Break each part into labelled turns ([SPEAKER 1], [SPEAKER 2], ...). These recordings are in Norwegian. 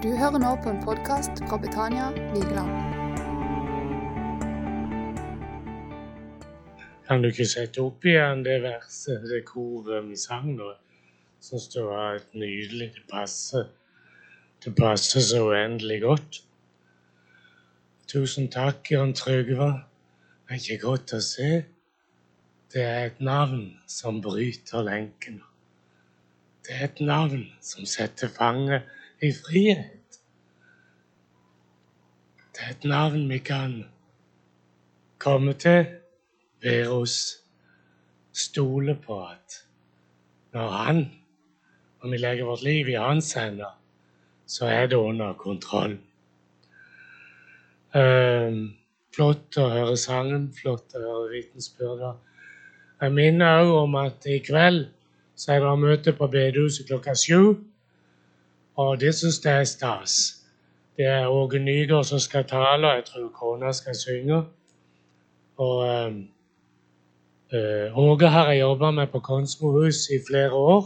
[SPEAKER 1] Du hører nå på en podkast fra Betania Vigeland.
[SPEAKER 2] Kan du ikke sette opp igjen det verset, det koret vi sang nå? Syns det var et nydelig. Det passer. Det passer så uendelig godt. Tusen takk, Jan Trygve. Det er ikke godt å se. Det er et navn som bryter lenkene. Det er et navn som setter fanget i frihet. Det er et navn vi kan komme til, være oss, stole på at når Han, og vi legger vårt liv i Hans hender, så er det under kontroll. Um, flott å høre sangen, flott å høre vitensbyrder. Jeg minner òg om at i kveld så er det møte på bedehuset klokka sju. Og det syns jeg er stas. Det er Åge Nygaard som skal tale, og jeg tror kona skal synge. Og uh, Åge har jeg jobba med på Konsmohus i flere år.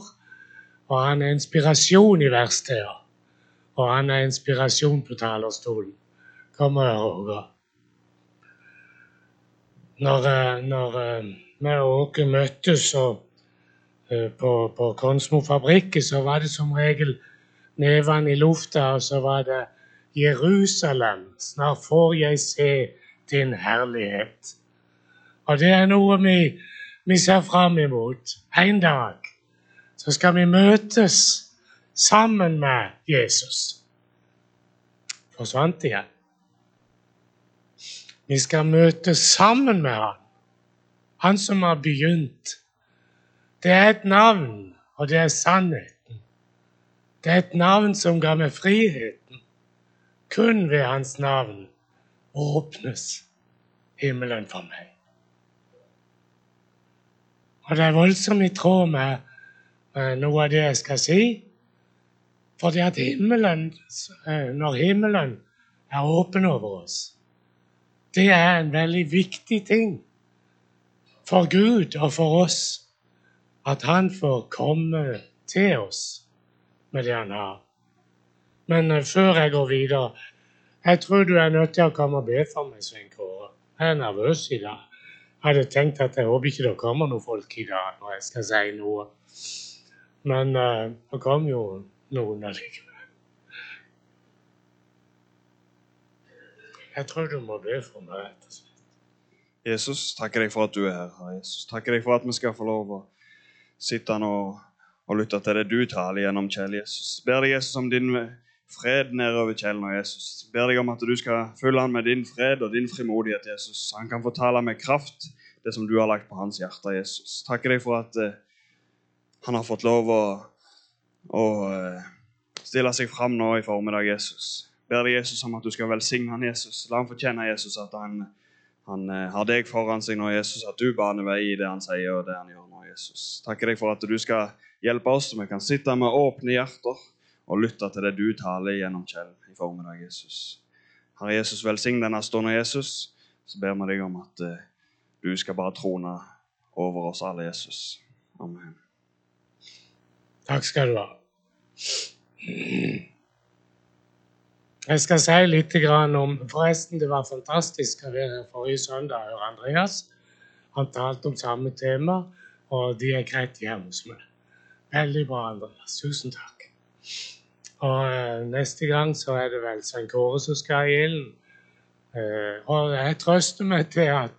[SPEAKER 2] Og han er inspirasjon i verkstedet. Og han er inspirasjon på talerstolen. Kom og hør, Åge. Når, når vi og Åge møttes på, på Konsmo fabrikker, så var det som regel nevene i lufta, og så var det Jerusalem, snart får jeg se din herlighet. Og det er noe vi, vi ser fram imot. En dag så skal vi møtes sammen med Jesus. Forsvant igjen. Vi skal møtes sammen med han. Han som har begynt. Det er et navn, og det er sannhet. Det er et navn som ga meg friheten. Kun ved hans navn åpnes himmelen for meg. Og det er voldsomt i tråd med noe av det jeg skal si. Fordi at himmelen, eh, når himmelen er åpen over oss, det er en veldig viktig ting for Gud og for oss at Han får komme til oss med det han. Men uh, før jeg går videre Jeg tror du er nødt til å komme og be for meg, Svein Kåre. Jeg er nervøs i dag. Jeg hadde tenkt at jeg håper ikke det kommer noen folk i dag når jeg skal si noe. Men uh, det kom jo noen allikevel. Jeg tror du må be for meg, rett og slett.
[SPEAKER 3] Jesus, takker deg for at du er her. Jesus, takker deg for at vi skal få lov å sitte nå og lytte til det du taler gjennom Kjell Jesus. Ber deg, Jesus, om din fred nedover Kjell og Jesus. Ber deg om at du skal fylle han med din fred og din frimodighet, Jesus. Han kan fortale tale med kraft det som du har lagt på hans hjerte, Jesus. Takker deg for at uh, han har fått lov å, å uh, stille seg fram nå i formiddag, Jesus. Ber deg, Jesus, om at du skal velsigne han, Jesus. La han få kjenne, Jesus, at han, han uh, har deg foran seg nå, Jesus, at du baner vei i det han sier og det han gjør nå, Jesus. Takker deg for at du skal Hjelp oss så vi kan sitte med åpne hjerter og lytte til det du taler gjennom Kjell i formiddag, Jesus. Herre Jesus, velsign denne stunden, Jesus. Så ber vi deg om at uh, du skal bare trone over oss alle, Jesus. Amen.
[SPEAKER 2] Takk skal du ha. Jeg skal si litt om Forresten, det var fantastisk å være her forrige søndag og Andreas. Han talte om samme tema, og de er greit hjemme hos meg. Veldig bra, Andreas. Tusen takk. Og uh, neste gang så er det vel Svein Kåre som skal i ilden. Uh, og jeg trøster meg til at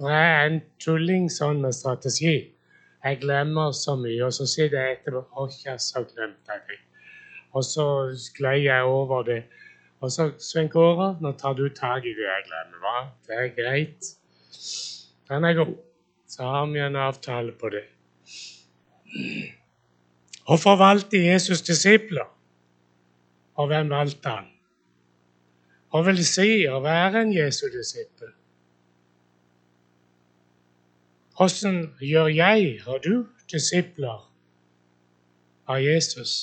[SPEAKER 2] det er en tulling sånn med strategi. Jeg glemmer så mye, og så sitter jeg etterpå jeg så glemte jeg det. Og så sklei jeg over det. Og så, Svein Kåre, nå tar du tak i det jeg glemmer, hva? Det er greit. Den er god. Så har vi en avtale på det. Hvorfor valgte Jesus disipler? Og hvem valgte han? Hva vil si å være en Jesu disippel? Hvordan gjør jeg og du disipler av Jesus?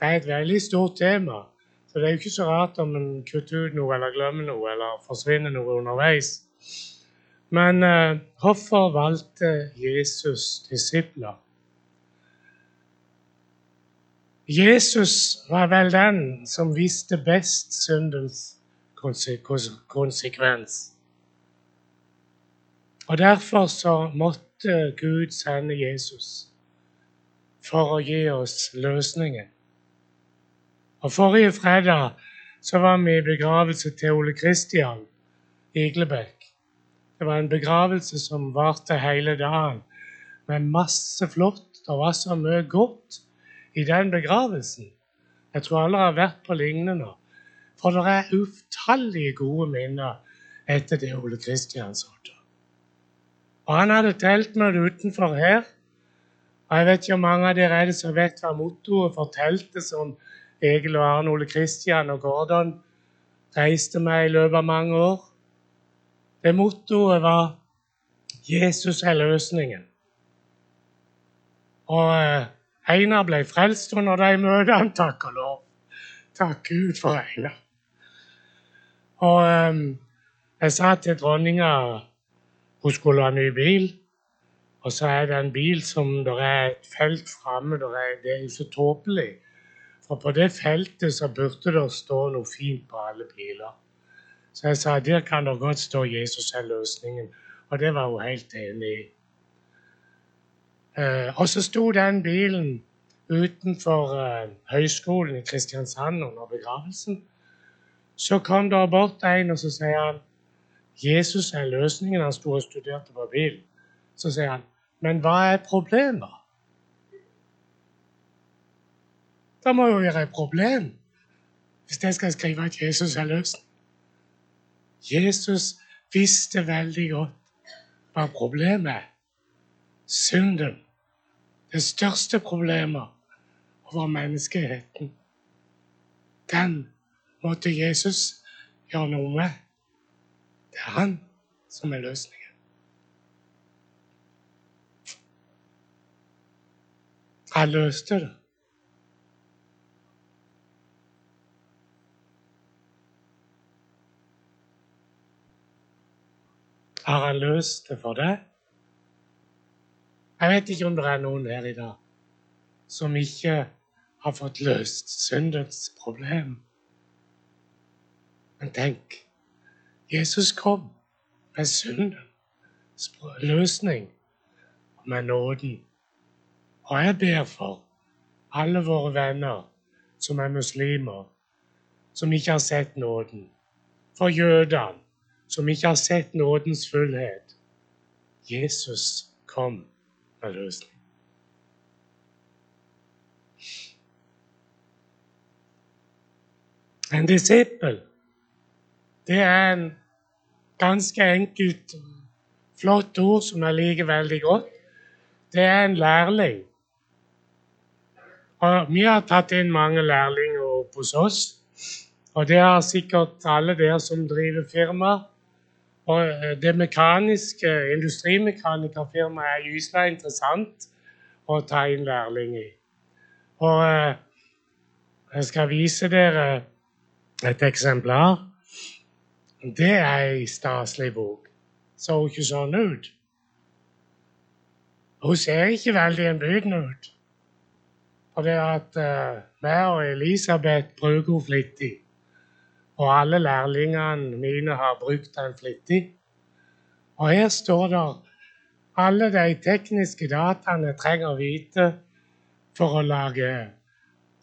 [SPEAKER 2] Det er et veldig stort tema. Så det er jo ikke så rart om en kutter ut noe eller glemmer noe eller forsvinner noe underveis. Men uh, hvorfor valgte Jesus disipler? Jesus var vel den som visste best syndens konsekvens. Og derfor så måtte Gud sende Jesus for å gi oss løsningen. Og Forrige fredag så var vi i begravelse til Ole Kristian Iglebekk. Det var en begravelse som varte hele dagen, med masse flott. Det var så mye godt i den begravelsen. Jeg tror alle har vært på lignende. For det er utallige gode minner etter det Ole Kristian sa. Og han hadde teltmøte utenfor her. Og jeg vet ikke om mange av dere er det som vet hva mottoet for teltet som Egil og Arne Ole Kristian og Gordon reiste med i løpet av mange år. Det mottoet var 'Jesus er løsningen'. Og eh, Einar ble frelst under de møtene, takk og lov. Takk Gud for Einar. Og um, jeg sa til dronninga hun skulle ha ny bil. Og så er det en bil som der er et felt framme. Det er jo så tåpelig. For på det feltet så burde det stå noe fint på alle biler. Så jeg sa der kan det godt stå 'Jesus er løsningen'. Og det var hun helt enig i. Eh, og så sto den bilen utenfor eh, høyskolen i Kristiansand under begravelsen. Så kom det bort en, og så sier han Jesus er løsningen. Han sto og studerte på bilen. Så sier han, men hva er problemet? Det må jo være et problem hvis jeg skal skrive at Jesus er løsningen. Jesus visste veldig godt hva problemet er. Synden. Det største problemet over menneskeheten. Den måtte Jesus gjøre noe med. Det er han som er løsningen. Han løste det. Har han løst det for deg? Jeg vet ikke om det er noen her i dag som ikke har fått løst syndens problem. Men tenk, Jesus kom med syndens løsning og med nåden. Og jeg ber for alle våre venner som er muslimer, som ikke har sett nåden. For jødene, som ikke har sett nådens fullhet. Jesus kom løsning. En disippel, det er en ganske enkelt, flott ord som jeg liker veldig godt. Det er en lærling. Og vi har tatt inn mange lærlinger opp hos oss. Og det har sikkert alle dere som driver firma. Og eh, det mekaniske industrimekanikerfirmaet er Ysla interessant å ta inn lærling i. Og eh, jeg skal vise dere et eksemplar. Det er ei staselig bok. Så hun ikke sånn ut. Hun ser ikke veldig innbydende ut. For det at uh, meg og Elisabeth bruker hun flittig. Og alle lærlingene mine har brukt den flittig. Og her står det alle de tekniske dataene trenger å vite for å lage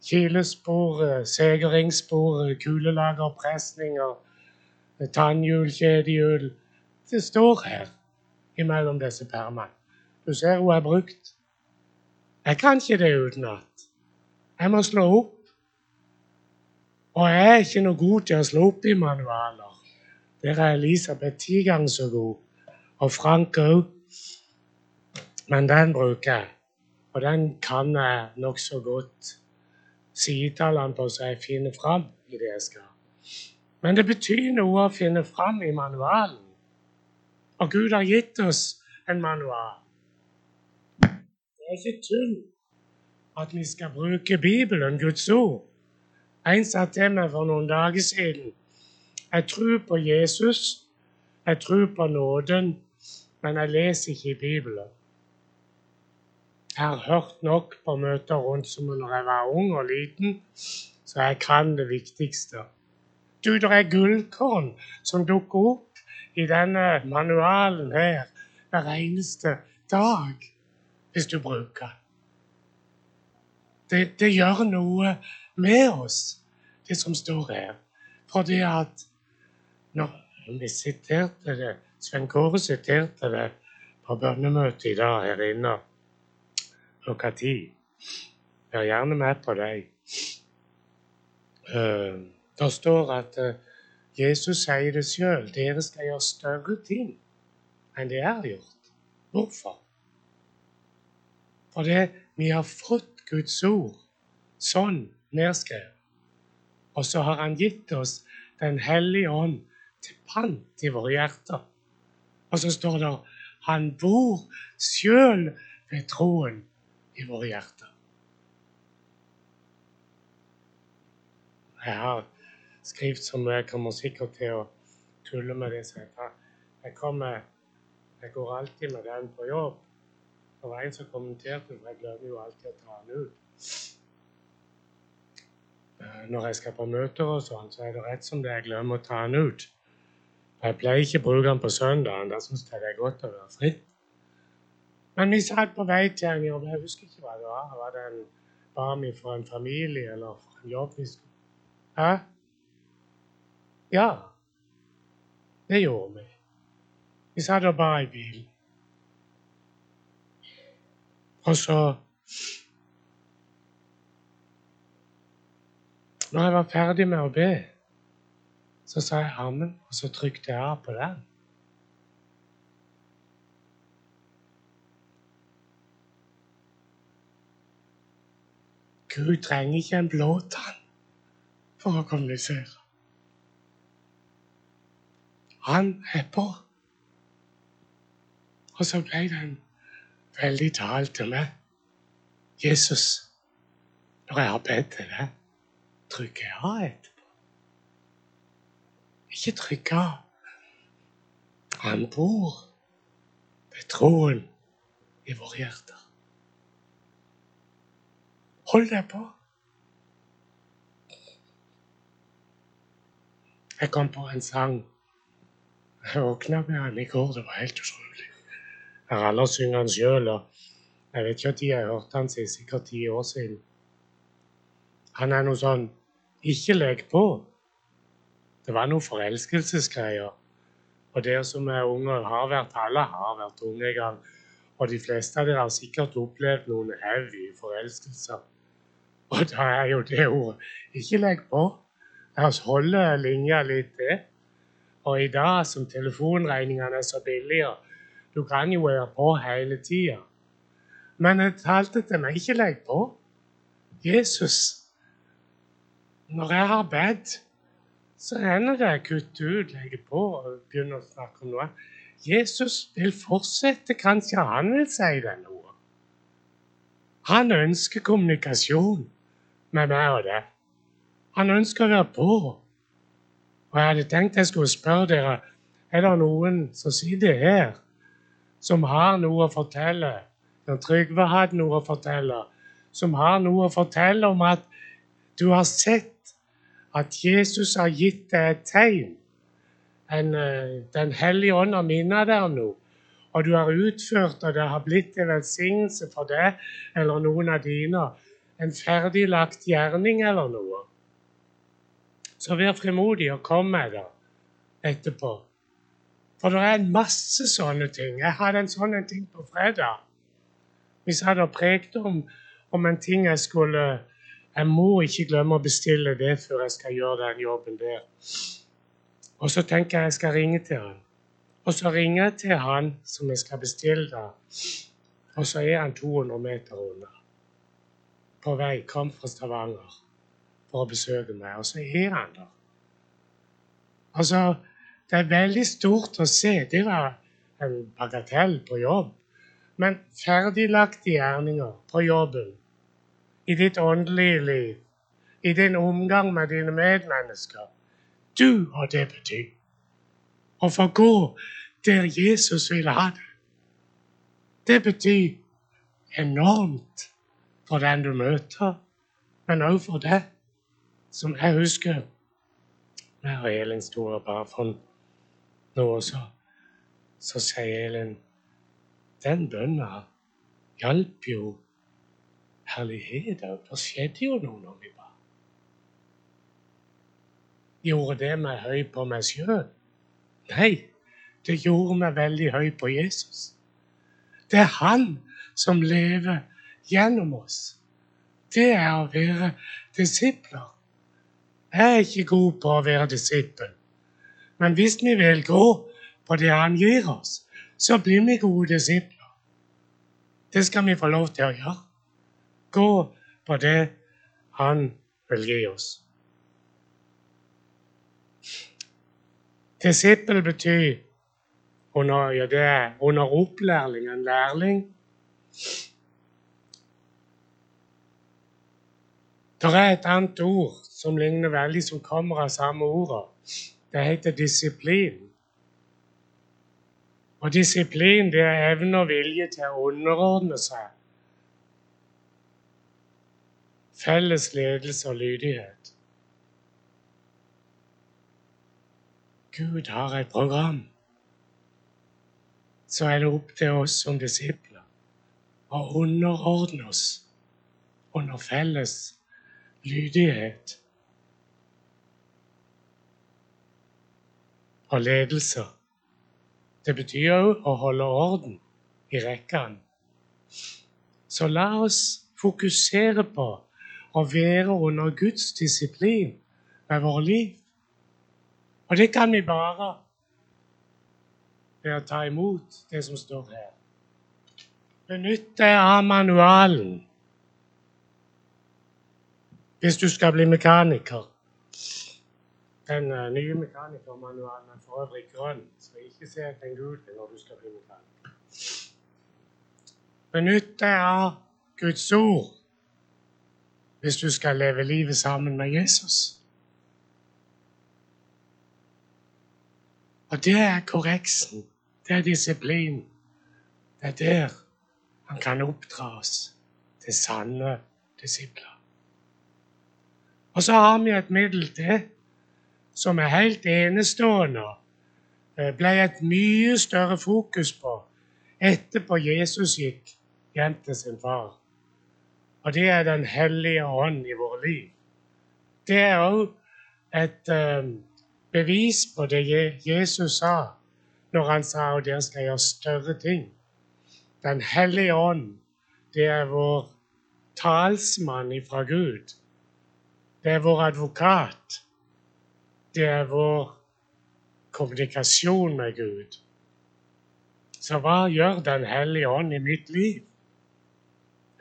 [SPEAKER 2] kilespor, segeringsspor, kulelagerpresninger, tannhjul, kjedehjul Det står her imellom disse permene. Du ser hun er brukt. Jeg kan ikke det utenat. Jeg må slå opp. Og jeg er ikke noe god til å slå opp i manualer. Der er Elisabeth ti ganger så god. Og Frank òg. Men den bruker jeg. Og den kan jeg nokså godt sidetallene på, så jeg finner fram i det jeg skal. Men det betyr noe å finne fram i manualen. Og Gud har gitt oss en manual. Det er ikke tull at vi skal bruke Bibelen, Guds ord. En sa til meg for noen dager siden jeg tror på Jesus, jeg tror på nåden, men jeg leser ikke i Bibelen. Jeg har hørt nok på møter rundt som når jeg var ung og liten, så jeg kan det viktigste. Du, det er gullkorn som dukker opp i denne manualen her hver eneste dag, hvis du bruker den. Det, det gjør noe med oss, det som står her. Fordi at når vi siterte det, Svein Kåre siterte det på bønnemøtet i dag her inne klokka ti. Vær gjerne med på det. Uh, det står at uh, Jesus sier det sjøl. Dere skal gjøre større ting enn det er gjort. Hvorfor? Fordi vi har fått Guds ord sånn nedskrevet. Og så har Han gitt oss Den hellige ånd til pant i våre hjerter. Og så står det Han bor sjøl ved troen i våre hjerter. Jeg har skrevet som jeg kommer sikkert til å tulle med det. Jeg, kommer, jeg går alltid med den på jobb. Det var en som kommenterte, for jeg glemmer jo alltid å ta den ut. Eh, når jeg skal på møter og sånn, så er det rett som det jeg glemmer å ta den ut. Jeg pleier ikke å bruke den på søndagen. Da syns jeg det er godt å være fritt. Men vi satt på vei til en jobb. Jeg husker ikke hva det var. Var det en barmi fra en familie eller fra en jobb? Hæ? Ja. Det gjorde vi. Vi satt og ba i bilen. Og så Når jeg var ferdig med å be, så sa jeg amen, og så trykte jeg av på den. Gud trenger ikke en blåtann for å kommunisere. Han er på. Og så ble det en veldig tal til meg. Jesus, når jeg har bedt til deg, trykker jeg av etterpå. Ikke trykk av. Han bor ved troen i våre hjerter. Hold deg på. Jeg kom på en sang. Jeg våkna med den i går. Det var helt utrolig. Jeg har aldri sunget den sjøl. Jeg vet ikke når jeg hørte den sist. Sikkert ti år siden. Han er noe sånn Ikke legg på. Det var noe forelskelsesgreier. Og dere som er unge, har vært alle har vært unge en gang. Og de fleste av dere har sikkert opplevd noen heavy forelskelser. Og da er jo det ordet Ikke legg på. La oss holde linja litt til. Og i dag som telefonregningene er så billige, du kan jo være på hele tida. Men jeg talte til meg ikke legg på. Jesus, når jeg har bedt, så hender det kutter ut, legger på og begynner å snakke om noe. Jesus vil fortsette. Kanskje han vil si deg noe. Han ønsker kommunikasjon med meg og deg. Han ønsker å være på. Og jeg hadde tenkt jeg skulle spørre dere er det noen som sitter her, som har noe å fortelle. Når Trygve hadde noe å fortelle, som har noe å fortelle om at du har sett at Jesus har gitt deg et tegn. En, eh, den hellige ånd har minnet deg om noe. Og du har utført, og det har blitt en velsignelse for deg eller noen av dine en ferdiglagt gjerning eller noe, så vær frimodig og kom med det etterpå. For det er en masse sånne ting. Jeg hadde en sånn ting på fredag. Vi satt og prekte om, om, en ting jeg skulle Jeg må ikke glemme å bestille det før jeg skal gjøre den jobben der. Og så tenker jeg jeg skal ringe til han. Og så ringer jeg til han som jeg skal bestille det. Og så er han 200 meter unna på vei, kom fra Stavanger for å besøke meg, og så er han der. Altså, det er veldig stort å se. Det var en bagatell på jobb. Men ferdiglagte gjerninger på jobben, i ditt åndelige liv, i din omgang med dine medmennesker Du har det betyr. Å få gå der Jesus vil ha det. Det betyr enormt for den du møter, men òg for deg. Som jeg husker meg og Elin sto og bare for noe, så, så sier Elin Den bønna hjalp jo herlighet òg. Det skjedde jo noe når vi ba. Gjorde det meg høy på meg sjøl? Nei, det gjorde meg veldig høy på Jesus. Det er han som lever gjennom oss. Det er å være disipler. Jeg er ikke god på å være disippel. Men hvis vi vil gå på det han gir oss, så blir vi gode disipler. Det skal vi få lov til å gjøre. Gå på det han vil gi oss. Disippel betyr under, ja, det er under opplærling, en lærling. Det er et annet ord som ligner veldig, som kommer av samme ordet. Det heter disiplin. Og disiplin det er evne og vilje til å underordne seg. Felles ledelse og lydighet. Gud har et program. Så er det opp til oss som disipler å underordne oss under felles lydighet og ledelse. Det betyr òg å holde orden i rekkene. Så la oss fokusere på å være under Guds disiplin med vårt liv. Og det kan vi bare ved å ta imot det som står her. Benytt deg av manualen hvis du skal bli mekaniker. Den uh, nye mekanikermanualen er for øvrig grønn, så ikke se etter en gul når du skal bli mekaniker. Benytt deg av Guds ord hvis du skal leve livet sammen med Jesus. Og det er korreksen. Det er disiplin. Det er der han kan oppdra oss til sanne disipler. Og så har vi et middel til som er helt enestående. Det ble et mye større fokus på etterpå Jesus gikk hjem til sin far. Og det er Den hellige ånd i våre liv. Det er òg et um, bevis på det Jesus sa når han sa at dere skal gjøre større ting. Den hellige ånd, det er vår talsmann ifra Gud. Det er vår advokat. Det er vår kommunikasjon med Gud. Så hva gjør Den hellige ånd i mitt liv?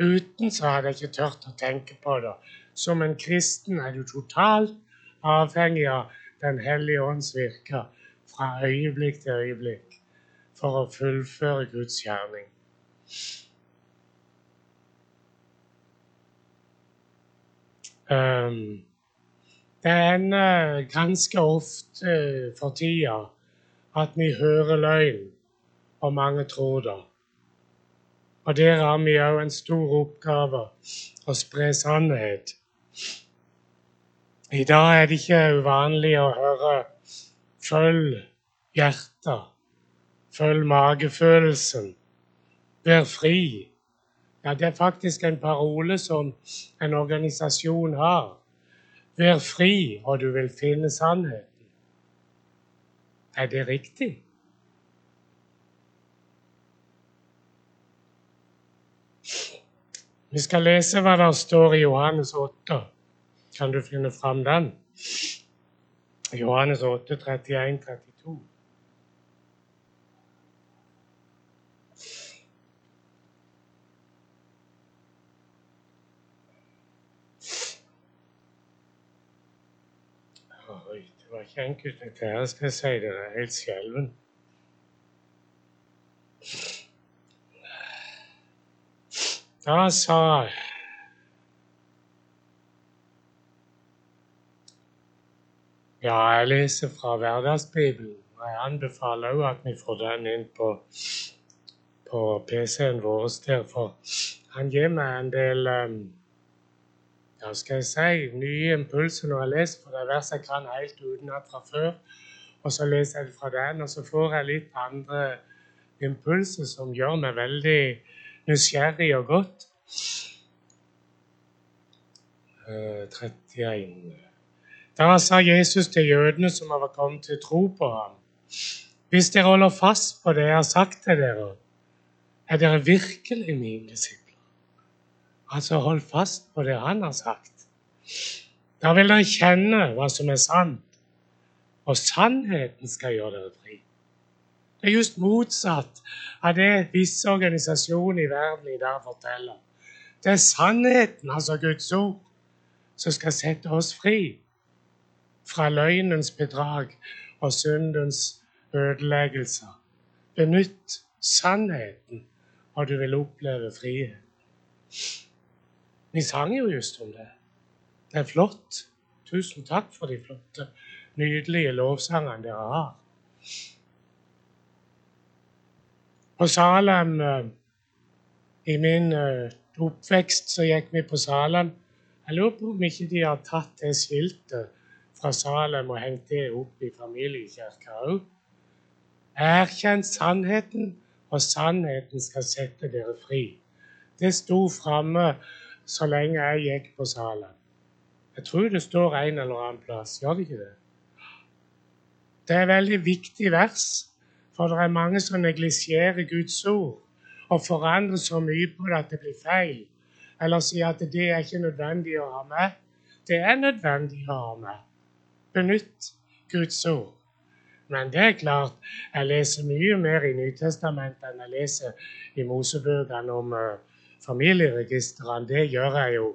[SPEAKER 2] Uten så hadde jeg ikke tørt å tenke på det. Som en kristen er du totalt avhengig av den hellige ånds virke fra øyeblikk til øyeblikk for å fullføre Guds gjerning. Um, det ender ganske ofte uh, for tida at vi hører løgn, og mange tror det. Og der har vi òg en stor oppgave å spre sannhet. I dag er det ikke uvanlig å høre 'følg hjertet', 'følg magefølelsen', 'vær fri'. Ja, det er faktisk en parole som en organisasjon har. Vær fri, og du vil finne sannheten. Er det riktig? Vi skal lese hva det står i Johannes 8. Kan du finne fram den? Johannes 8, 31, 32. Oi, det var ikke enkelt, dette her, skal jeg si er helt skjelven. Da sa Ja, jeg leser fra Hverdagsbibelen. Jeg anbefaler òg at vi får den inn på, på PC-en vår. Der, for han gir meg en del um, ja, skal jeg si, nye impulser når jeg leser, for det er vers jeg kan helt utenat fra før. Og så leser jeg det fra den, og så får jeg litt andre impulser som gjør meg veldig nysgjerrig og godt. Uh, 31. Da sa Jesus til jødene som var kommet til tro på ham, hvis dere holder fast på det jeg har sagt til dere, er dere virkelig mine disipler. Altså hold fast på det han har sagt. Da vil dere kjenne hva som er sant, og sannheten skal gjøre dere fri. Det er just motsatt av det visse organisasjoner i verden i dag forteller. Det er sannheten, altså Guds ord, som skal sette oss fri fra løgnens bedrag og syndens ødeleggelser. Benytt sannheten, og du vil oppleve frihet. Vi sang jo just om det. Det er flott. Tusen takk for de flotte, nydelige lovsangene dere har. På Salem eh, I min eh, oppvekst så gikk vi på Salem. Jeg lurer på om ikke de har tatt det skiltet fra Salem og hengt det opp i familiekirka òg. Erkjenn sannheten, og sannheten skal sette dere fri. Det sto framme så lenge jeg gikk på Salem. Jeg tror det står en eller annen plass. Gjør det ikke det? Det er et veldig viktig vers, for det er mange som neglisjerer Guds ord og forandrer så mye på det at det blir feil. Eller sier at det er ikke nødvendig å ha med. Det er nødvendig å ha med benytt Guds ord. Men det er klart, jeg leser mye mer i Nytestamentet enn jeg leser i Mosebøkene om uh, familieregistrene. Det gjør jeg jo.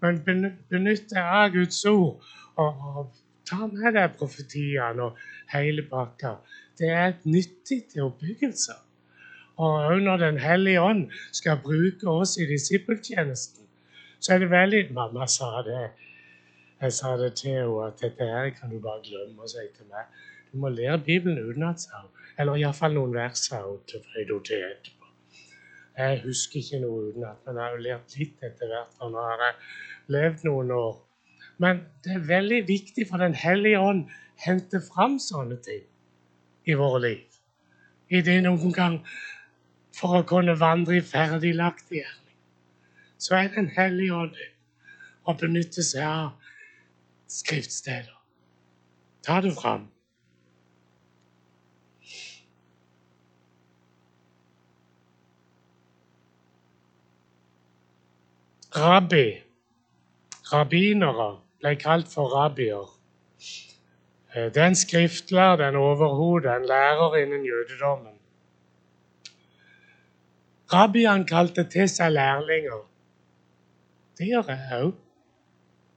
[SPEAKER 2] Men benytt deg av Guds ord, og, og ta med deg profetiene og hele pakka. Det er et nyttig til oppbyggelse. Og òg når Den hellige ånd skal bruke oss i disippeltjenesten, så er det veldig Mamma sa det. Jeg sa det til henne at dette her kan du bare glemme å si til meg. Du må lære Bibelen utenat, sa hun. Eller iallfall noen vers, sa hun til Frøydo til etterpå. Jeg husker ikke noe utenat, men jeg har jo lært litt etter hvert. Og nå har jeg levd noen år. Men det er veldig viktig for Den hellige ånd hente fram sånne ting i våre liv. I det noen gang for å kunne vandre i ferdiglagt gjerning. Så er Den hellige ånd å benytte seg av skriftsteder. Ta det fram. Rabbi, rabbinere, ble kalt for rabbier. Den det er en er overhode, en lærer innen jødedommen. Rabbiene kalte til seg lærlinger. Det gjør jeg òg.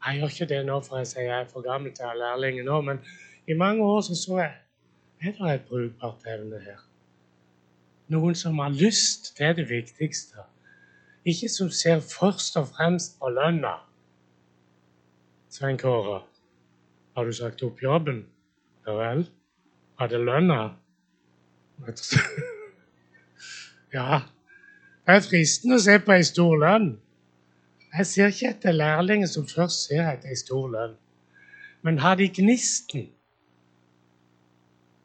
[SPEAKER 2] Jeg gjør ikke det nå, for jeg sier jeg er for gammel til å ha lærlinger nå. Men i mange år så, så jeg er det et brukbart evne her. Noen som har lyst, er det viktigste. Ikke som ser først og fremst på lønna. Svein Kåre, har du sagt opp jobben? Ja vel? Var det lønna? Ja. Det er fristende å se på ei stor lønn. Jeg ser ikke etter lærlinger som først ser etter ei stor lønn. Men har de gnisten?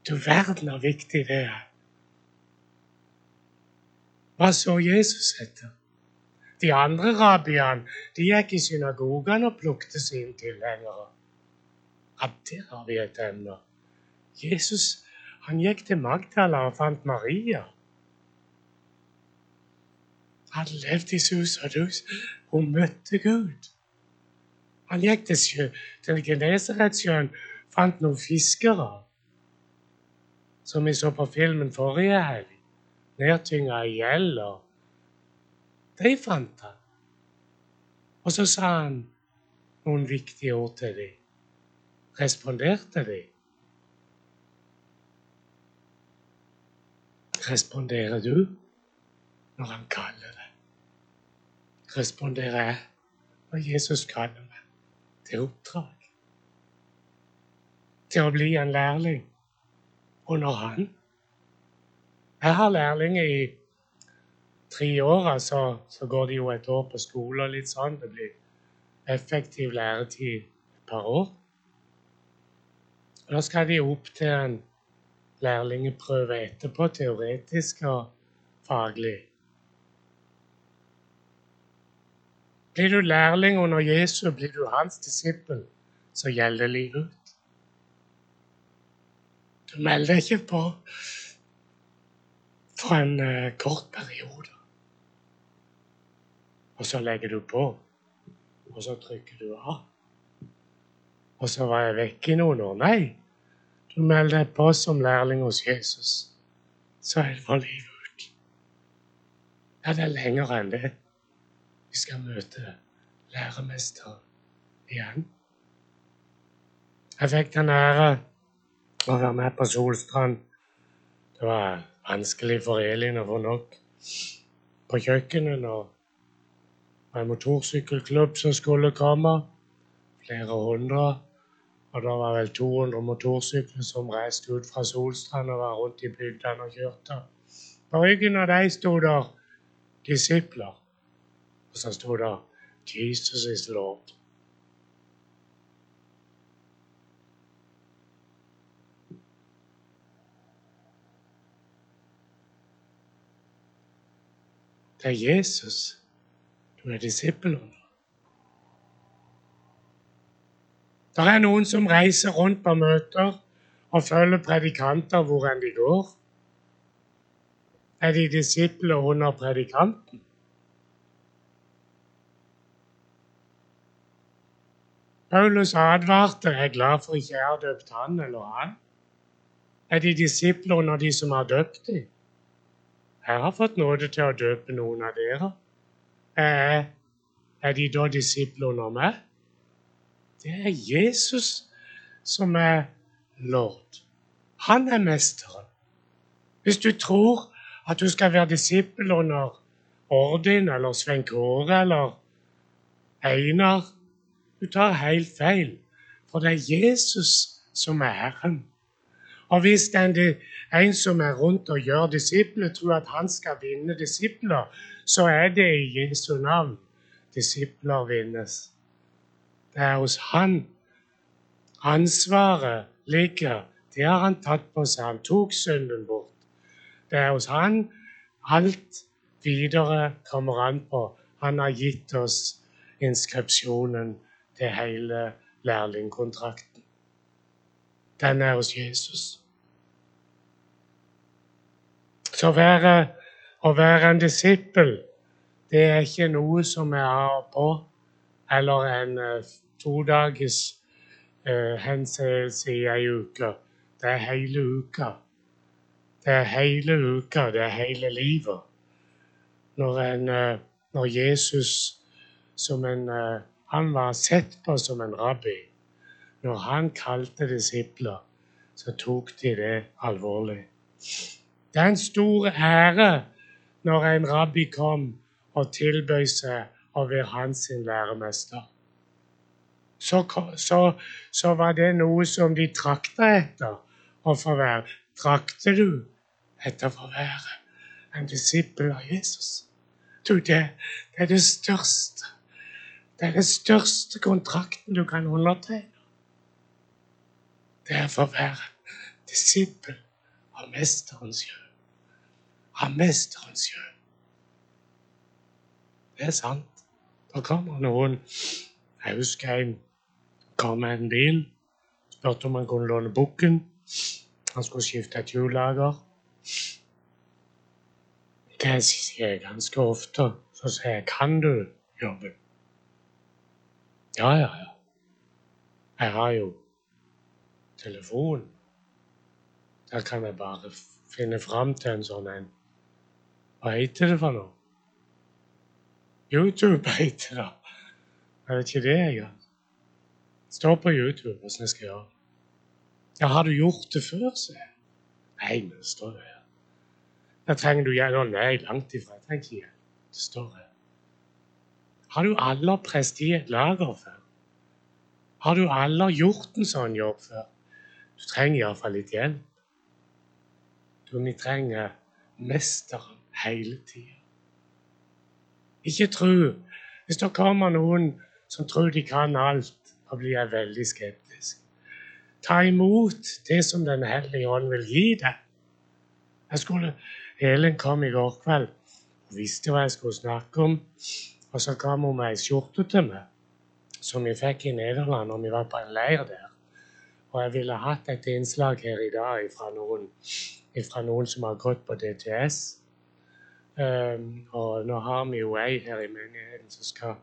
[SPEAKER 2] Du verden hvor viktig det er. Hva så Jesus etter? De andre rabbiene de gikk i synagogen og plukte sine tilhengere. Ja, der har vi et emne. Jesus han gikk til Magdala og fant Maria. Han levde i sus og dus. Hun møtte Gud. Han gikk til, sjø, til Genesaretsjøen, fant noen fiskere, som vi så på filmen forrige helg, nedtynga i gjeld. De fant han. Og så sa han noen viktige ord til dem. Responderte de? Responderer du når han kaller deg? responderer jeg når Jesus kaller meg til oppdrag. Til å bli en lærling Og når Han. Jeg har lærlinger i tre åra så, så går det jo et år på skole og litt sånn. Det blir effektiv læretid et par år. Og da skal de opp til en lærlingeprøve etterpå, teoretisk og faglig. Blir du lærling under Jesus, blir du hans disippel, så gjelder livet ut. Du melder deg ikke på for en uh, kort periode. Og så legger du på, og så trykker du av. Og så var jeg vekk i noen år. Nei, du melder deg på som lærling hos Jesus. Så er det for livet ut. Ja, det er lenger enn det. Vi skal møte læremesteren igjen. Jeg fikk den ære å være med på Solstrand. Det var vanskelig for Elin å få nok på kjøkkenet en motorsykkelklubb som skulle komme. Flere hundre. Og det var vel 200 motorsykler som reiste ut fra Solstrand og var rundt i bygdene og kjørte. På ryggen av dem sto der disipler. Og så sto det 'Jesus is Lord'. Det er Jesus du er disippelen. Det er noen som reiser rundt på møter og følger predikanter hvor enn de går. Er de disipler under predikanten? Paulus advarte er glad for ikke jeg har døpt han eller han. Er de disipler under de som har døpt dem? Jeg har fått nåde til å døpe noen av dere. Eh, er de da disiplene om meg? Det er Jesus som er lord. Han er mesteren. Hvis du tror at du skal være disippel under Ordin eller Svein Kåre eller Einar du tar helt feil, for det er Jesus som er Herren. Og hvis det er en som er rundt og gjør disipler, tror at han skal vinne disipler, så er det i Jesu navn disipler vinnes. Det er hos han ansvaret ligger. Det har han tatt på seg. Han tok synden bort. Det er hos han alt videre kommer an på. Han har gitt oss inskripsjonen til hele lærlingkontrakten. Den er hos Jesus. Så være, å være en disippel, det er ikke noe som er av på, eller en uh, todagers uh, henseelse i ei uke. Det er hele uka. Det er hele uka, det er hele livet. Når, en, uh, når Jesus som en uh, han var sett på som en rabbi. Når han kalte disipler, så tok de det alvorlig. Det er en stor ære når en rabbi kom og tilbød seg å være hans læremester. Så, så, så, var det noe som de trakta etter å få være. Trakter du etter å være en disippel av Jesus? Du, det, det er det største det er den største kontrakten du kan undertegne. Det er for å være disippel av Mesterens sjø. Av Mesterens sjø. Det er sant. Da kommer noen Jeg husker en kom med en bil. Spurte om han kunne låne bukken. Han skulle skifte et hjullager. Det sier jeg ganske ofte. Så sier jeg 'Kan du jobben?' Ja, ja, ja. Jeg har jo telefon. Der kan jeg bare finne fram til en sånn en. Hva heter det for noe? YouTube heter det. Er det ikke det jeg gjør? Står på YouTube åssen jeg skal gjøre. Ja, har du gjort det før, sier jeg. Nei, men det står det her. Da trenger du hjelp. Nei, langt ifra. Jeg trenger ikke hjelp. Det står her. Har du aller prest i et lager før? Har du aller gjort en sånn jobb før? Du trenger iallfall litt hjelp. Du, vi trenger mesteren hele tida. Ikke tro. Hvis det kommer noen som tror de kan alt, da blir jeg veldig skeptisk. Ta imot det som Den hellige ånd vil gi deg. Jeg skulle, Helen kom i går kveld og visste hva jeg skulle snakke om. Og så kom hun meg ei skjorte til meg som vi fikk i Nederland når vi var på en leir der. Og jeg ville hatt et innslag her i dag fra noen, fra noen som har gått på DTS. Og nå har vi jo ei her i menigheten som skal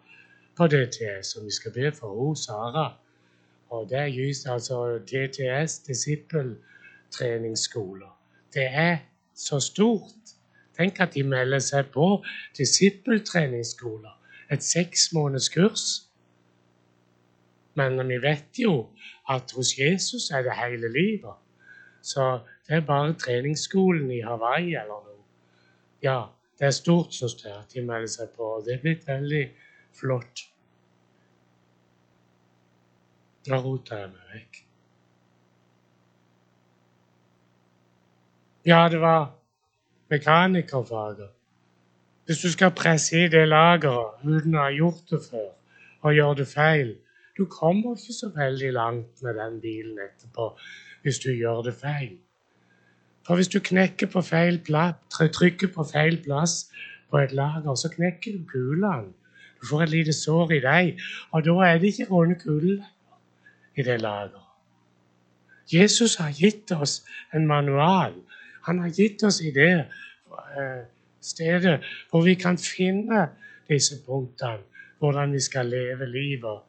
[SPEAKER 2] på DTS, og vi skal be for henne, Sara. Og det er just altså DTS, disippeltreningsskoler. Det er så stort. Tenk at de melder seg på disippeltreningsskoler. Et seks måneders kurs. Men vi vet jo at hos Jesus er det hele livet. Så det er bare treningsskolen i Hawaii eller noe. Ja, det er stort, jeg, at de melder seg på. og Det er blitt veldig flott. Da roter jeg meg vekk. Ja, det var mekanikerfaget. Hvis du skal presse i det lageret uten å ha gjort det før, og gjøre det feil, du kommer ikke så veldig langt med den bilen etterpå hvis du gjør det feil. For hvis du knekker på feil plass, trykker på feil plass på et lager, så knekker du kulene. Du får et lite sår i deg, og da er det ikke runde kuler i det lageret. Jesus har gitt oss en manual. Han har gitt oss i det eh, stedet hvor vi kan finne disse punktene, hvordan vi skal leve livet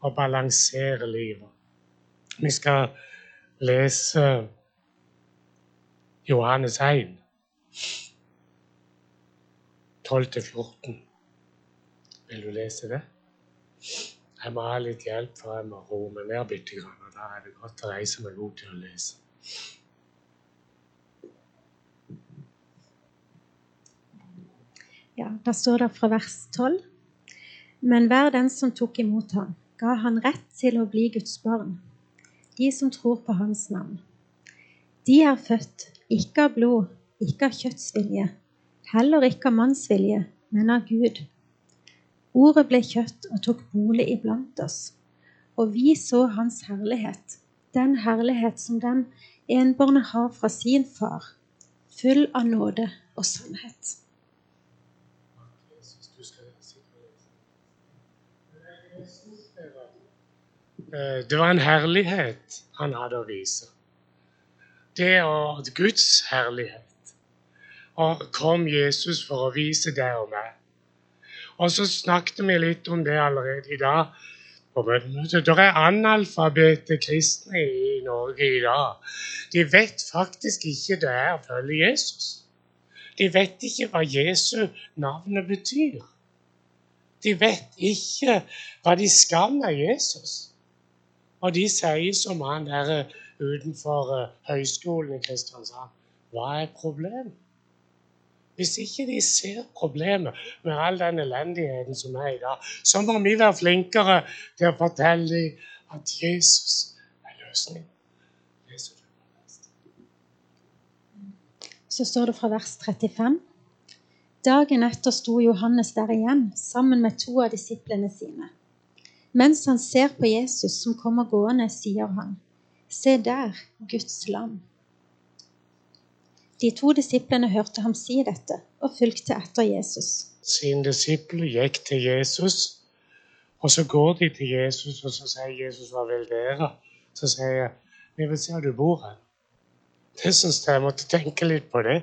[SPEAKER 2] og balansere livet. Vi skal lese Johannes 1, 12-14. Vil du lese det? Jeg må ha litt hjelp, for jeg må roe meg ned bitte grann. Og da er det godt å reise meg god til å lese.
[SPEAKER 4] Ja, Da står det fra vers 12. Men hver den som tok imot ham, ga han rett til å bli Guds barn, de som tror på hans navn. De er født ikke av blod, ikke av kjøttsvilje, heller ikke av mannsvilje, men av Gud. Ordet ble kjøtt og tok bolig iblant oss, og vi så hans herlighet, den herlighet som den enbårne har fra sin far, full av nåde og sannhet.
[SPEAKER 2] Eh, det var en herlighet han hadde å vise. Det er Guds herlighet. Og kom Jesus for å vise deg og meg. Og så snakket vi litt om det allerede i dag. Det er analfabete kristne i Norge i dag. De vet faktisk ikke det er å følge Jesus. De vet ikke hva Jesu navnet betyr. De vet ikke hva de skal med Jesus. Og de sier som han der eh, utenfor uh, høyskolen i Kristiansand Hva er problemet? Hvis ikke de ser problemet med all den elendigheten som er i dag, så må vi være flinkere til å fortelle dem at Jesus er løsningen.
[SPEAKER 4] Så står det fra vers 35. Dagen etter sto Johannes der igjen sammen med to av disiplene sine. Mens han ser på Jesus som kommer gående, sier han, Se der, Guds lam. De to disiplene hørte ham si dette og fulgte etter Jesus.
[SPEAKER 2] Sine disipler gikk til Jesus, og så går de til Jesus, og så sier Jesus, 'Hva vil dere?' Så sier jeg, 'Vi vil se hvor du bor hen'. Det syns jeg jeg måtte tenke litt på det.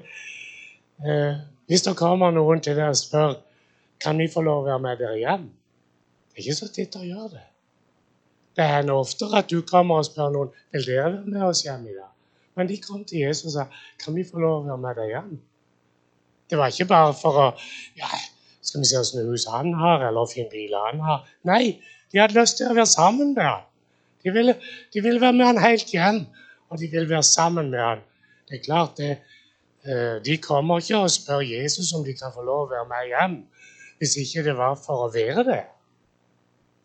[SPEAKER 2] Eh, hvis det kommer noen til deg og spør, 'Kan vi få lov å være med dere hjem?' Det er ikke så titt å gjøre det. Det hender oftere at du kommer og spør noen vil dere være med oss hjem i dag. Men de kom til Jesus og sa kan vi få lov å være med deg hjem. Det var ikke bare for å ja, skal vi se åssen hus han har, eller fin bil han har. Nei, de hadde lyst til å være sammen med han. De ville, de ville være med han helt hjem, og de ville være sammen med han. Det er klart, det, eh, De kommer ikke og spør Jesus om de kan få lov å være med hjem, hvis ikke det var for å være det.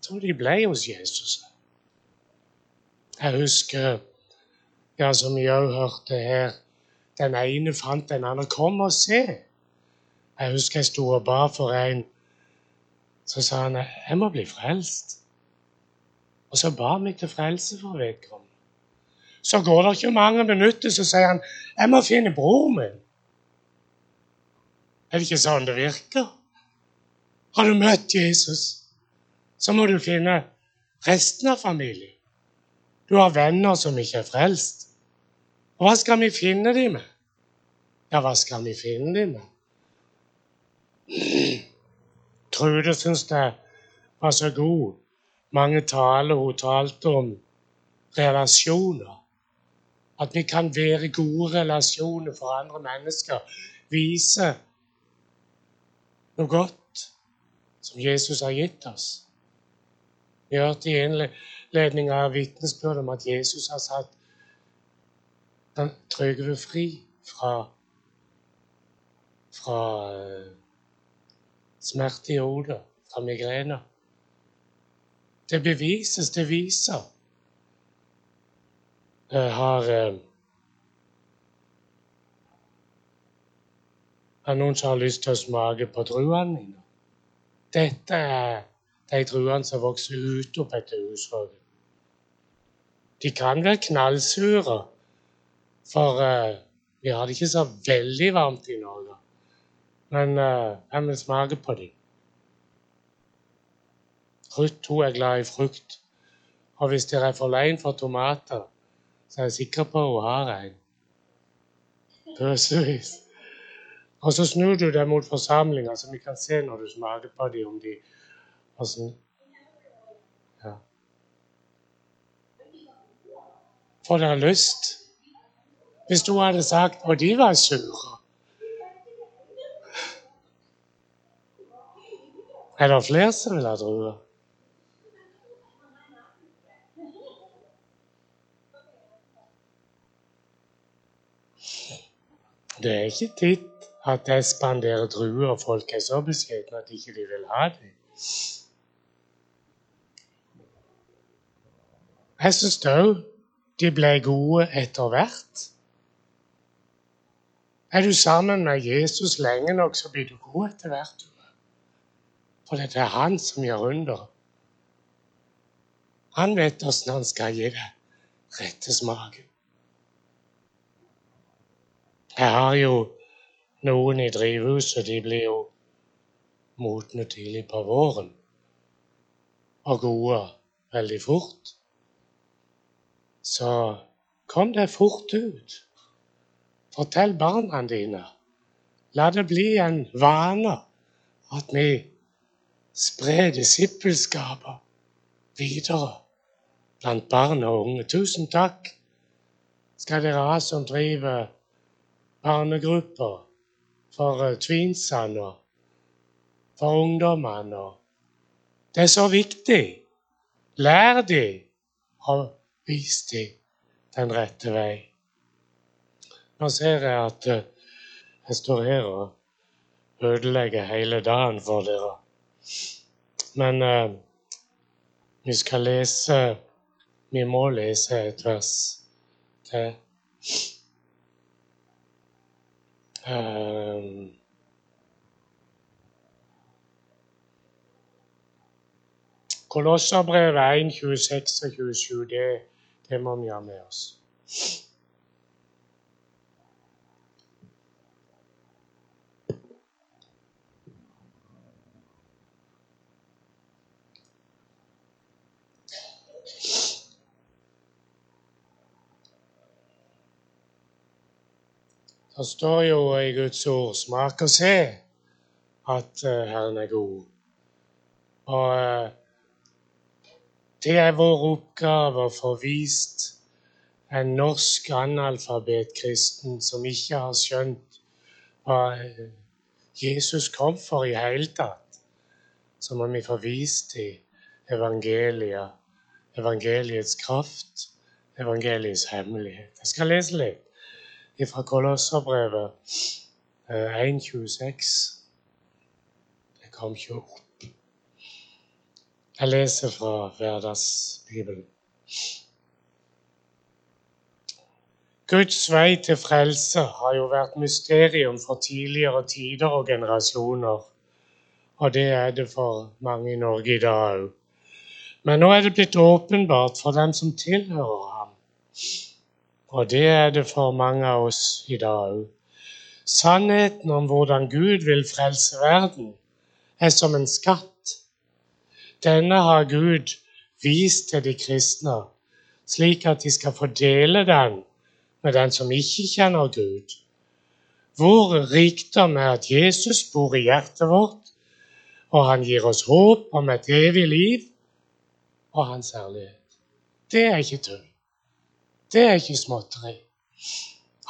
[SPEAKER 2] Jeg tror de ble hos Jesus. Jeg husker, ja, som vi òg hørte her, den ene fant den andre. 'Kom og se.' Jeg husker jeg sto og ba for en Så sa han jeg må bli frelst. Og så ba meg til frelse for vedkommende. Så går det ikke mange minutter, så sier han jeg må finne broren min. Er det ikke sånn det virker? Har du møtt Jesus, så må du finne resten av familien. Du har venner som ikke er frelst. Og hva skal vi finne dem med? Ja, hva skal vi finne dem med? Trude syns det var så god. Mange taler hun talte om relasjoner. At vi kan være gode relasjoner for andre mennesker. Vise noe godt som Jesus har gitt oss. Vi hørte i innledninga av vitnesbyrd om at Jesus har satt Trygve fri fra, fra uh, smerte i hodet, fra migrene. Det bevises, det viser. Jeg har Er noen som har lyst til å smake på druene mine? Dette er de druene som vokser ut opp etter husrådet. De kan være knallsure, for uh, vi har det ikke så veldig varmt i Norge. Men uh, jeg vil smake på dem. Ruth hun er glad i frukt. Og hvis dere er for lei for tomater, så er jeg sikker på hun har en. Pøsevis. Og så snur du deg mot forsamlinga, så vi kan se når du smaker på dem, om de Dere lyst? Hvis du hadde sagt og de var sure Er det flere som vil ha druer? Det er ikke titt at jeg spanderer druer, og folk er så beskjedne at ikke de vil ha dem. Jeg syns de ble gode etter hvert. Er du sammen med Jesus lenge nok, så blir du god etter hvert. For det er han som gjør under. Han vet åssen han skal gi deg rette smaken. Jeg har jo noen i drivhuset. De blir jo modne tidlig på våren og gode veldig fort. Så kom deg fort ut. Fortell barna dine. La det bli en vane at vi sprer disippelskapet videre blant barn og unge. Tusen takk skal dere ha som driver barnegrupper for tvinsene og for ungdommene. Det er så viktig. Lær dem og vis dem den rette vei. Nå ser jeg at eh, jeg står her og ødelegger hele dagen for dere. Men uh, vi skal lese Vi må lese et vers til. Um, Kolosserbrevet 1, 26 og 27, det, det vi ha med oss. Det står jo i Guds ord 'smak og se' at uh, Herren er god. Og uh, det er vår oppgave å få vist en norsk analfabetkristen som ikke har skjønt hva uh, Jesus kom for i hele tatt. Så må vi få vist dem evangeliet, evangeliets kraft, evangeliets hemmelighet. Jeg skal lese litt fra Kolosserbrevet 1.26. Eh, det kom ikke opp. Jeg leser fra Hverdagsbibelen. Guds vei til frelse har jo vært mysterium for tidligere tider og generasjoner. Og det er det for mange i Norge i dag òg. Men nå er det blitt åpenbart for dem som tilhører ham. Og det er det for mange av oss i dag òg. Sannheten om hvordan Gud vil frelse verden, er som en skatt. Denne har Gud vist til de kristne, slik at de skal fordele den med den som ikke kjenner Gud. Vår rikdom er at Jesus bor i hjertet vårt, og han gir oss håp om et evig liv og hans herlighet. Det er ikke tull. Det er ikke småtteri.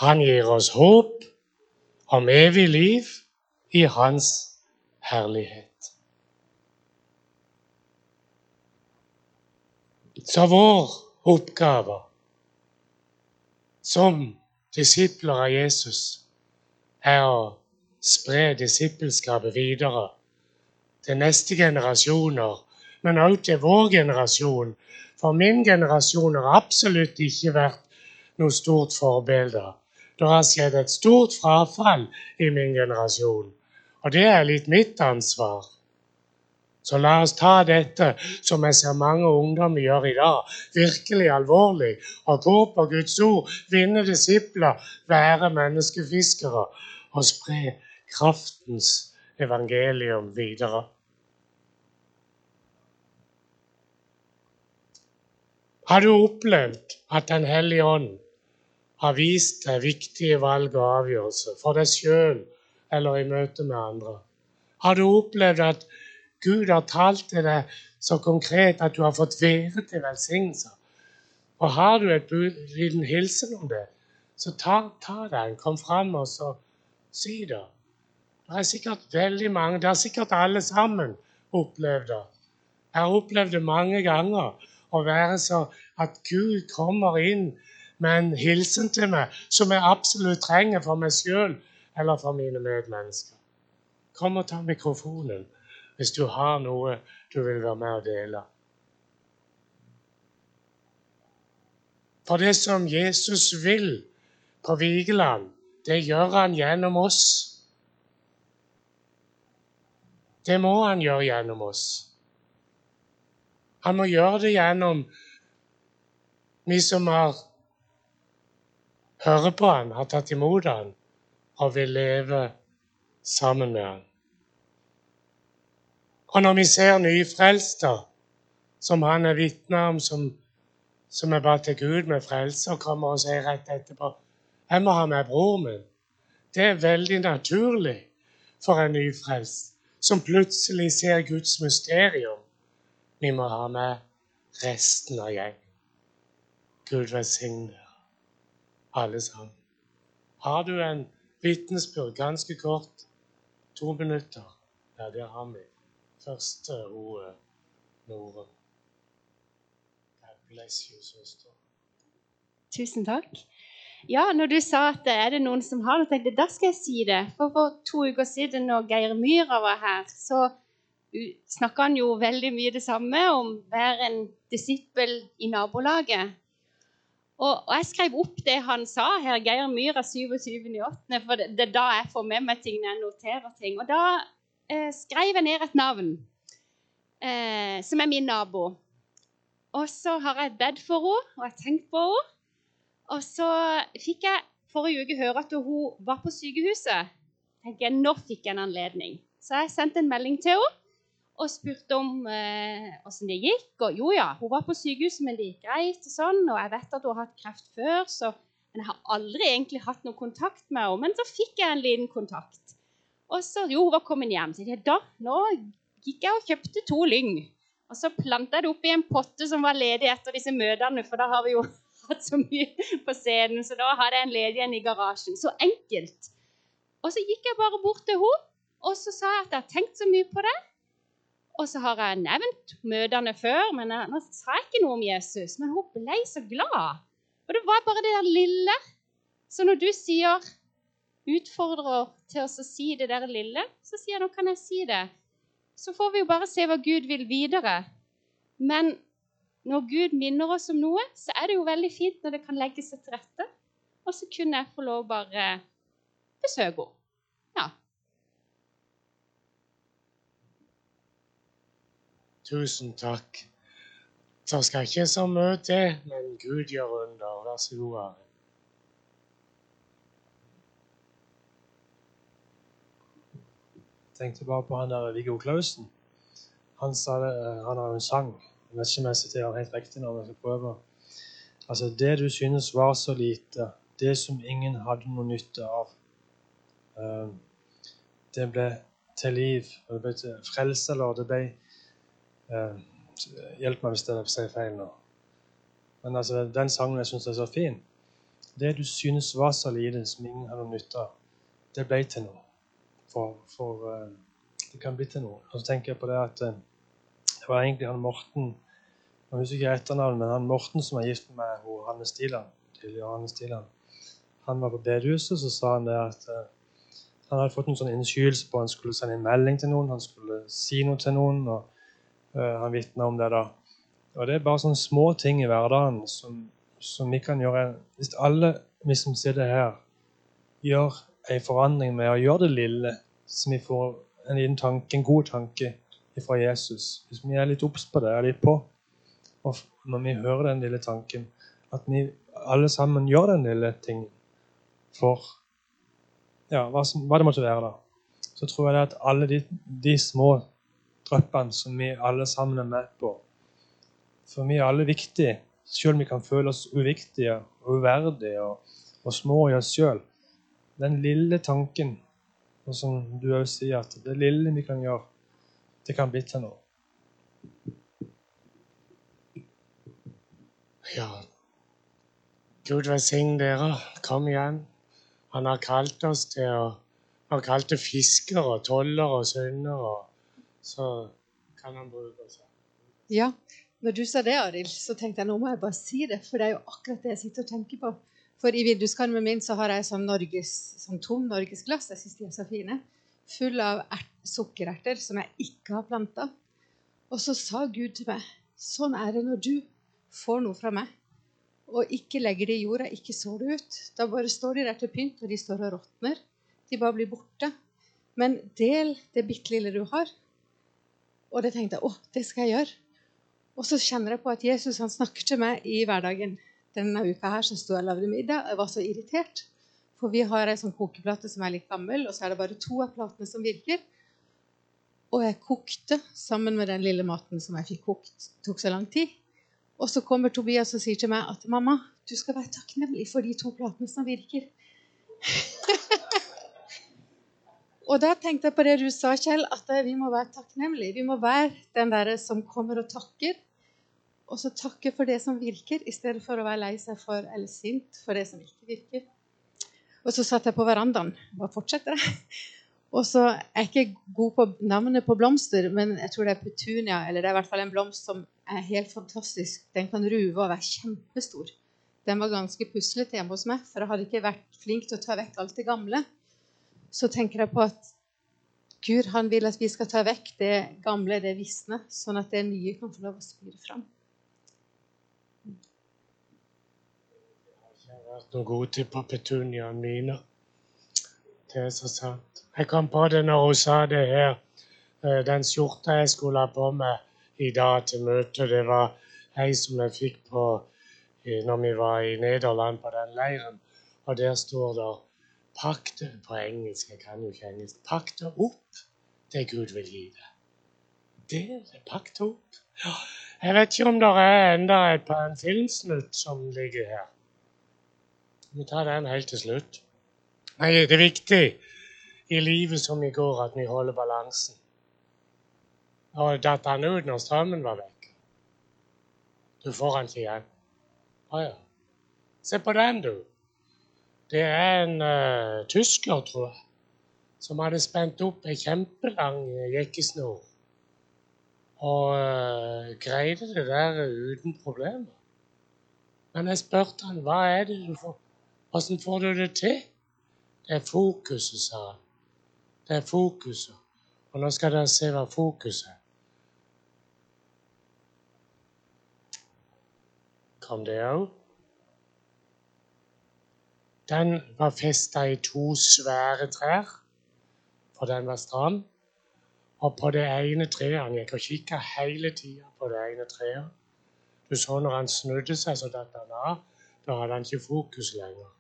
[SPEAKER 2] Han gir oss håp om evig liv i hans herlighet. Så vår oppgave som disipler av Jesus er å spre disippelskapet videre til neste generasjoner, men også til vår generasjon. For min generasjon har absolutt ikke vært noe stort forbilde. Det har skjedd et stort frafall i min generasjon, og det er litt mitt ansvar. Så la oss ta dette, som jeg ser mange ungdommer gjør i dag, virkelig alvorlig, og gå på Guds ord, vinne disipler, være menneskefiskere og spre kraftens evangelium videre. Har du opplevd at Den hellige ånd har vist deg viktige valg og avgjørelser for deg sjøl eller i møte med andre? Har du opplevd at Gud har talt til deg så konkret at du har fått være til velsignelse? Og har du et liten hilsen om det, så ta, ta den. Kom fram og så si det. Det er sikkert veldig mange, det har sikkert alle sammen opplevd det. Jeg har opplevd det mange ganger å være så at Gud kommer inn med en hilsen til meg som jeg absolutt trenger for meg sjøl eller for mine medmennesker. Kom og ta mikrofonen hvis du har noe du vil være med og dele. For det som Jesus vil på Vigeland, det gjør han gjennom oss. Det må han gjøre gjennom oss. Han må gjøre det gjennom vi som har hører på han, har tatt imot han og vil leve sammen med han. Og når vi ser nyfrelste, som han er vitne om, som, som er bare til Gud med frelse, og kommer og sier rett etterpå 'Jeg må ha med bror min', det er veldig naturlig for en nyfrelst som plutselig ser Guds mysterium vi må ha med resten av gjengen. Gud velsigne alle sammen. Har du en vitnesbyrd, ganske kort, to minutter? Ja, det har vi. Første ordet, Nore. God bless you, søster.
[SPEAKER 5] Tusen takk. Ja, når du sa at det er det noen som har det, tenkte jeg da skal jeg si det. For for to uker siden, når Geir Myhra var her, så snakka han jo veldig mye det samme om å være en disippel i nabolaget. Og, og, jeg skrev opp det han sa her, Geir Myhra 27.8., for det, er da jeg får med meg ting når jeg noterer ting. Og da eh, skrev jeg ned et navn eh, som er min nabo. Og så har jeg bedt for henne, og jeg har tenkt på henne. Og så fikk jeg forrige uke høre at hun var på sykehuset. tenker jeg, Nå fikk jeg en anledning. Så jeg sendte en melding til henne og spurte om åssen eh, det gikk. Og jo ja, hun var på sykehuset, men det gikk greit. Og sånn, og jeg vet at hun har hatt kreft før, så, men jeg har aldri egentlig hatt noen kontakt med henne. Men så fikk jeg en liten kontakt. Og så, jo, hun var kommet hjem. Så jeg, da, nå gikk jeg og kjøpte to lyng. Og så planta jeg det oppi en potte som var ledig etter disse møtene, for da har vi jo hatt så mye på scenen. Så da hadde jeg en ledig en i garasjen. Så enkelt. Og så gikk jeg bare bort til henne, og så sa jeg at jeg har tenkt så mye på det. Og så har jeg nevnt møtene før, men jeg, nå sa jeg ikke noe om Jesus. Men hun ble så glad. Og det var bare det der lille. Så når du sier utfordrer til oss å si det der lille, så sier jeg nå kan jeg si det. Så får vi jo bare se hva Gud vil videre. Men når Gud minner oss om noe, så er det jo veldig fint når det kan legge seg til rette. Og så kunne jeg få lov bare besøke henne. Ja,
[SPEAKER 2] Tusen takk. Det skal ikke så mye til, men Gud gjør under. Vær så god, Are.
[SPEAKER 6] Tenkte bare på han der Viggo Klausen. Han sa det, eh, han har jo en sang. Jeg vet ikke om jeg siterer helt riktig når jeg skal prøve. Altså, det du synes var så lite, det som ingen hadde noe nytte av, eh, det ble til liv, det ble til frelse, eller det ble eh, Hjelp meg hvis jeg sier feil nå. Men altså, den sangen jeg syns er så fin. Det du synes var så lite, som ingen hadde noe nytte av, det ble til noe for, for uh, det kan bli til noe. Og så tenker jeg på det at uh, det var egentlig han Morten Jeg husker ikke etternavnet, men han Morten som var gift med og Hanne Stiland, Stiland, han var på bedehuset, så sa han det at uh, han hadde fått en sånn innskyelse på at han skulle sende en melding til noen, han skulle si noe til noen, og han vitna om det da. Og det er bare sånne små ting i hverdagen som, som vi kan gjøre Hvis alle vi som sitter her, gjør en forandring med å gjøre det lille, så vi får en liten tanke, en god tanke fra Jesus. Hvis vi er litt obs på det, er litt på, og når vi hører den lille tanken, at vi alle sammen gjør den lille tingen for ja, hva, som, hva, det måtte være, da, så tror jeg at alle de, de små dryppene som vi alle sammen er med på For vi er alle viktige, selv om vi kan føle oss uviktige og uverdige og, og små i oss sjøl den lille tanken, og som du òg sier, at det lille vi kan gjøre, det kan bli til noe.
[SPEAKER 2] Ja. Gud velsigne dere. Kom igjen. Han har kalt oss til å Han har kalt det fiskere, tollere og syndere. Så kan han bruke oss.
[SPEAKER 7] Ja. Når du sa det, Arild, så tenkte jeg nå må jeg bare si det. For det er jo akkurat det jeg sitter og tenker på. For i vinduskarmen min så har jeg sånn, Norges, sånn tom norgesglass. Jeg syns de er så fine. Full av ert, sukkererter som jeg ikke har planta. Og så sa Gud til meg sånn er det når du får noe fra meg og ikke legger det i jorda, ikke sår det ut. Da bare står de der til pynt, og de står og råtner. De bare blir borte. Men del det bitte lille du har. Og det tenkte jeg å, det skal jeg gjøre. Og så kjenner jeg på at Jesus han snakker til meg i hverdagen denne uka her så sto jeg og lagde middag. Jeg var så irritert. For vi har ei sånn kokeplate som er litt gammel, og så er det bare to av platene som virker. Og jeg kokte sammen med den lille maten som jeg fikk kokt. Det tok så lang tid. Og så kommer Tobias og sier til meg at 'mamma, du skal være takknemlig for de to platene som virker'. og da tenkte jeg på det du sa, Kjell, at vi må være takknemlige. Vi må være den derre som kommer og takker og så takke for det som virker, i stedet for å være lei seg for eller sint for det som ikke virker. Og så satt jeg på verandaen. Bare fortsetter jeg. Og så er jeg ikke god på navnet på blomster, men jeg tror det er petunia. Eller det er i hvert fall en blomst som er helt fantastisk. Den kan ruve og være kjempestor. Den var ganske puslete hjemme hos meg, for jeg hadde ikke vært flink til å ta vekk alt det gamle. Så tenker jeg på at Gud han vil at vi skal ta vekk det gamle, det visne, sånn at det nye kan få lov å spire fram.
[SPEAKER 2] Vært noe god til på petuniaene mine. Det er så sant. Jeg kom på det når hun sa det her. Eh, den skjorta jeg skulle ha på meg i dag til møtet, det var ei som jeg fikk på når vi var i Nederland på den leiren. Og der står det 'Pakk det' på engelsk. Jeg kan jo ikke engelsk. 'Pakk det opp det Gud vil gi deg'. Det er pakk det opp. Jeg vet ikke om det er enda et, en filmsnutt som ligger her. Vi tar den helt til slutt. Nei, det er viktig i livet som i går at vi holder balansen. Og datt han ut når strømmen var vekk? Du får han ikke igjen. Å ja. Se på den, du. Det er en uh, tysker, tror jeg, som hadde spent opp ei kjempelang jekkesnor. Og uh, greide det der uten problemer. Men jeg spurte han, hva er det du får Åssen får du det til? Det er fokuset, sa han. Det er fokuset. Og nå skal dere se hva fokuset er. Kom det òg? Den var festa i to svære trær, for den var stram. Og på det ene treet Han gikk og kikka hele tida på det ene treet. Du så når han snudde seg, så datt han av. Da hadde han ikke fokus lenger.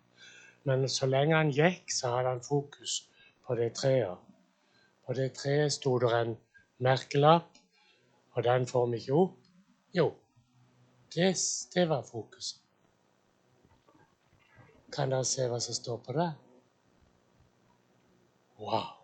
[SPEAKER 2] Men så lenge han gikk, så hadde han fokus på det treet. På det treet sto det en merkelapp, og den får vi ikke opp. Jo, det, det var fokuset. Kan dere se hva som står på det? Wow.